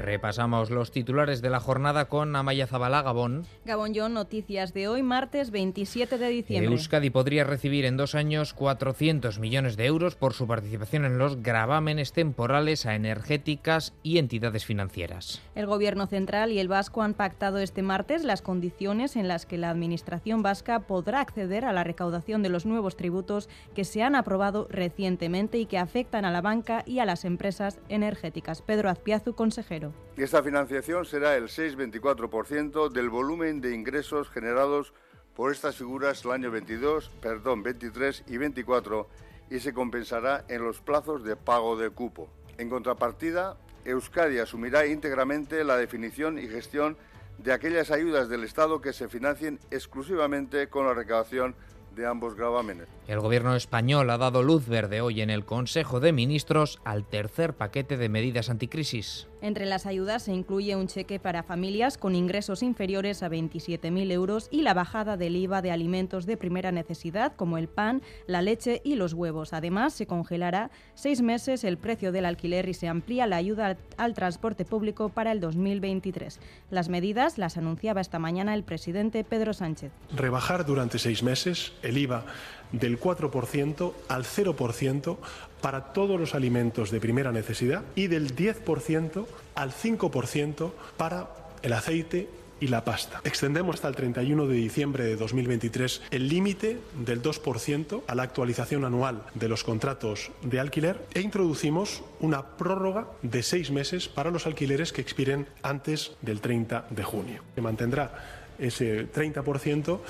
Repasamos los titulares de la jornada con Amaya Zabala, Gabón. Gabón John, noticias de hoy, martes 27 de diciembre. Euskadi podría recibir en dos años 400 millones de euros por su participación en los gravámenes temporales a energéticas y entidades financieras. El Gobierno central y el vasco han pactado este martes las condiciones en las que la Administración vasca podrá acceder a la recaudación de los nuevos tributos que se han aprobado recientemente y que afectan a la banca y a las empresas energéticas. Pedro Azpiazu, consejero. Esta financiación será el 6,24% del volumen de ingresos generados por estas figuras el año 22, perdón, 23 y 24 y se compensará en los plazos de pago de cupo. En contrapartida, Euskadi asumirá íntegramente la definición y gestión de aquellas ayudas del Estado que se financien exclusivamente con la recaudación de ambos gravámenes. El gobierno español ha dado luz verde hoy en el Consejo de Ministros al tercer paquete de medidas anticrisis. Entre las ayudas se incluye un cheque para familias con ingresos inferiores a 27.000 euros y la bajada del IVA de alimentos de primera necesidad como el pan, la leche y los huevos. Además, se congelará seis meses el precio del alquiler y se amplía la ayuda al transporte público para el 2023. Las medidas las anunciaba esta mañana el presidente Pedro Sánchez. Rebajar durante seis meses el IVA del 4% al 0% para todos los alimentos de primera necesidad y del 10% al 5% para el aceite y la pasta. Extendemos hasta el 31 de diciembre de 2023 el límite del 2% a la actualización anual de los contratos de alquiler e introducimos una prórroga de seis meses para los alquileres que expiren antes del 30 de junio. Se mantendrá ese 30%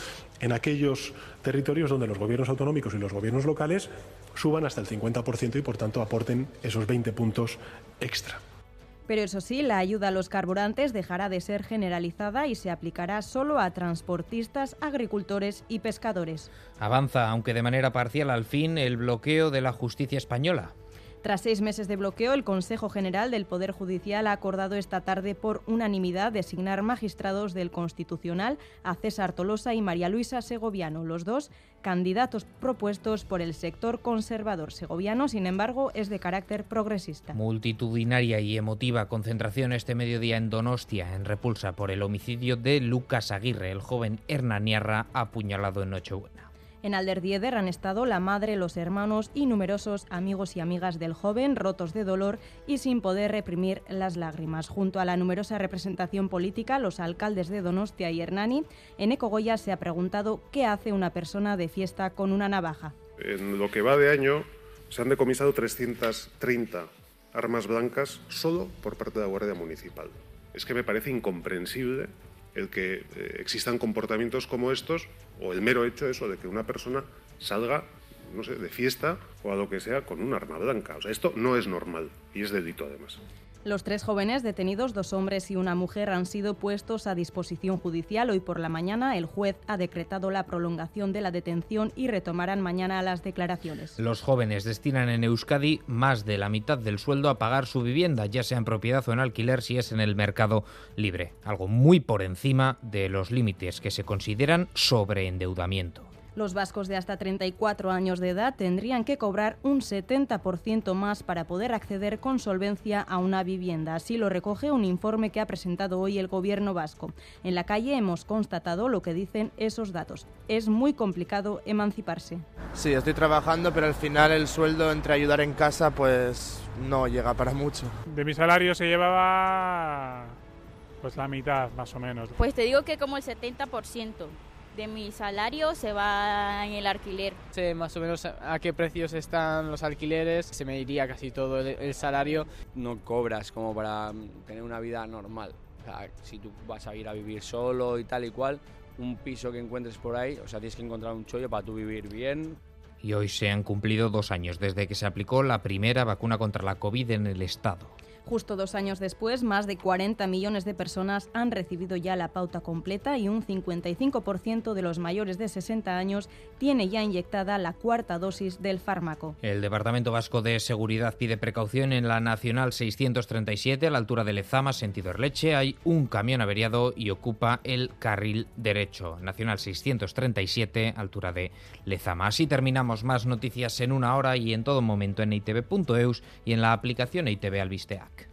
en aquellos territorios donde los gobiernos autonómicos y los gobiernos locales suban hasta el 50% y, por tanto, aporten esos 20 puntos extra. Pero eso sí, la ayuda a los carburantes dejará de ser generalizada y se aplicará solo a transportistas, agricultores y pescadores. Avanza, aunque de manera parcial al fin, el bloqueo de la justicia española. Tras seis meses de bloqueo, el Consejo General del Poder Judicial ha acordado esta tarde por unanimidad designar magistrados del Constitucional a César Tolosa y María Luisa Segoviano, los dos candidatos propuestos por el sector conservador segoviano, sin embargo, es de carácter progresista. Multitudinaria y emotiva concentración este mediodía en Donostia, en repulsa por el homicidio de Lucas Aguirre, el joven hernaniarra apuñalado en Nochebuena. En Alderdieder han estado la madre, los hermanos y numerosos amigos y amigas del joven, rotos de dolor y sin poder reprimir las lágrimas. Junto a la numerosa representación política, los alcaldes de Donostia y Hernani, en Ecogoya se ha preguntado qué hace una persona de fiesta con una navaja. En lo que va de año se han decomisado 330 armas blancas solo por parte de la Guardia Municipal. Es que me parece incomprensible el que eh, existan comportamientos como estos o el mero hecho eso de que una persona salga no sé, de fiesta o a lo que sea con un arma blanca. O sea, esto no es normal y es delito además. Los tres jóvenes detenidos, dos hombres y una mujer, han sido puestos a disposición judicial. Hoy por la mañana el juez ha decretado la prolongación de la detención y retomarán mañana las declaraciones. Los jóvenes destinan en Euskadi más de la mitad del sueldo a pagar su vivienda, ya sea en propiedad o en alquiler si es en el mercado libre, algo muy por encima de los límites que se consideran sobreendeudamiento. Los vascos de hasta 34 años de edad tendrían que cobrar un 70% más para poder acceder con solvencia a una vivienda. Así lo recoge un informe que ha presentado hoy el gobierno vasco. En la calle hemos constatado lo que dicen esos datos. Es muy complicado emanciparse. Sí, estoy trabajando, pero al final el sueldo entre ayudar en casa pues no llega para mucho. De mi salario se llevaba pues la mitad más o menos. Pues te digo que como el 70% de mi salario se va en el alquiler. Sé más o menos a qué precios están los alquileres, se me iría casi todo el, salario. No cobras como para tener una vida normal. O sea, si tú vas a ir a vivir solo y tal y cual, un piso que encuentres por ahí, o sea, tienes que encontrar un chollo para tú vivir bien. Y hoy se han cumplido dos años desde que se aplicó la primera vacuna contra la COVID en el Estado. Justo dos años después, más de 40 millones de personas han recibido ya la pauta completa y un 55% de los mayores de 60 años tiene ya inyectada la cuarta dosis del fármaco. El Departamento Vasco de Seguridad pide precaución en la Nacional 637 a la altura de Lezama, sentido Erleche. Hay un camión averiado y ocupa el carril derecho. Nacional 637, altura de Lezama. Así terminamos más noticias en una hora y en todo momento en itv.eus y en la aplicación ITV Albisteac.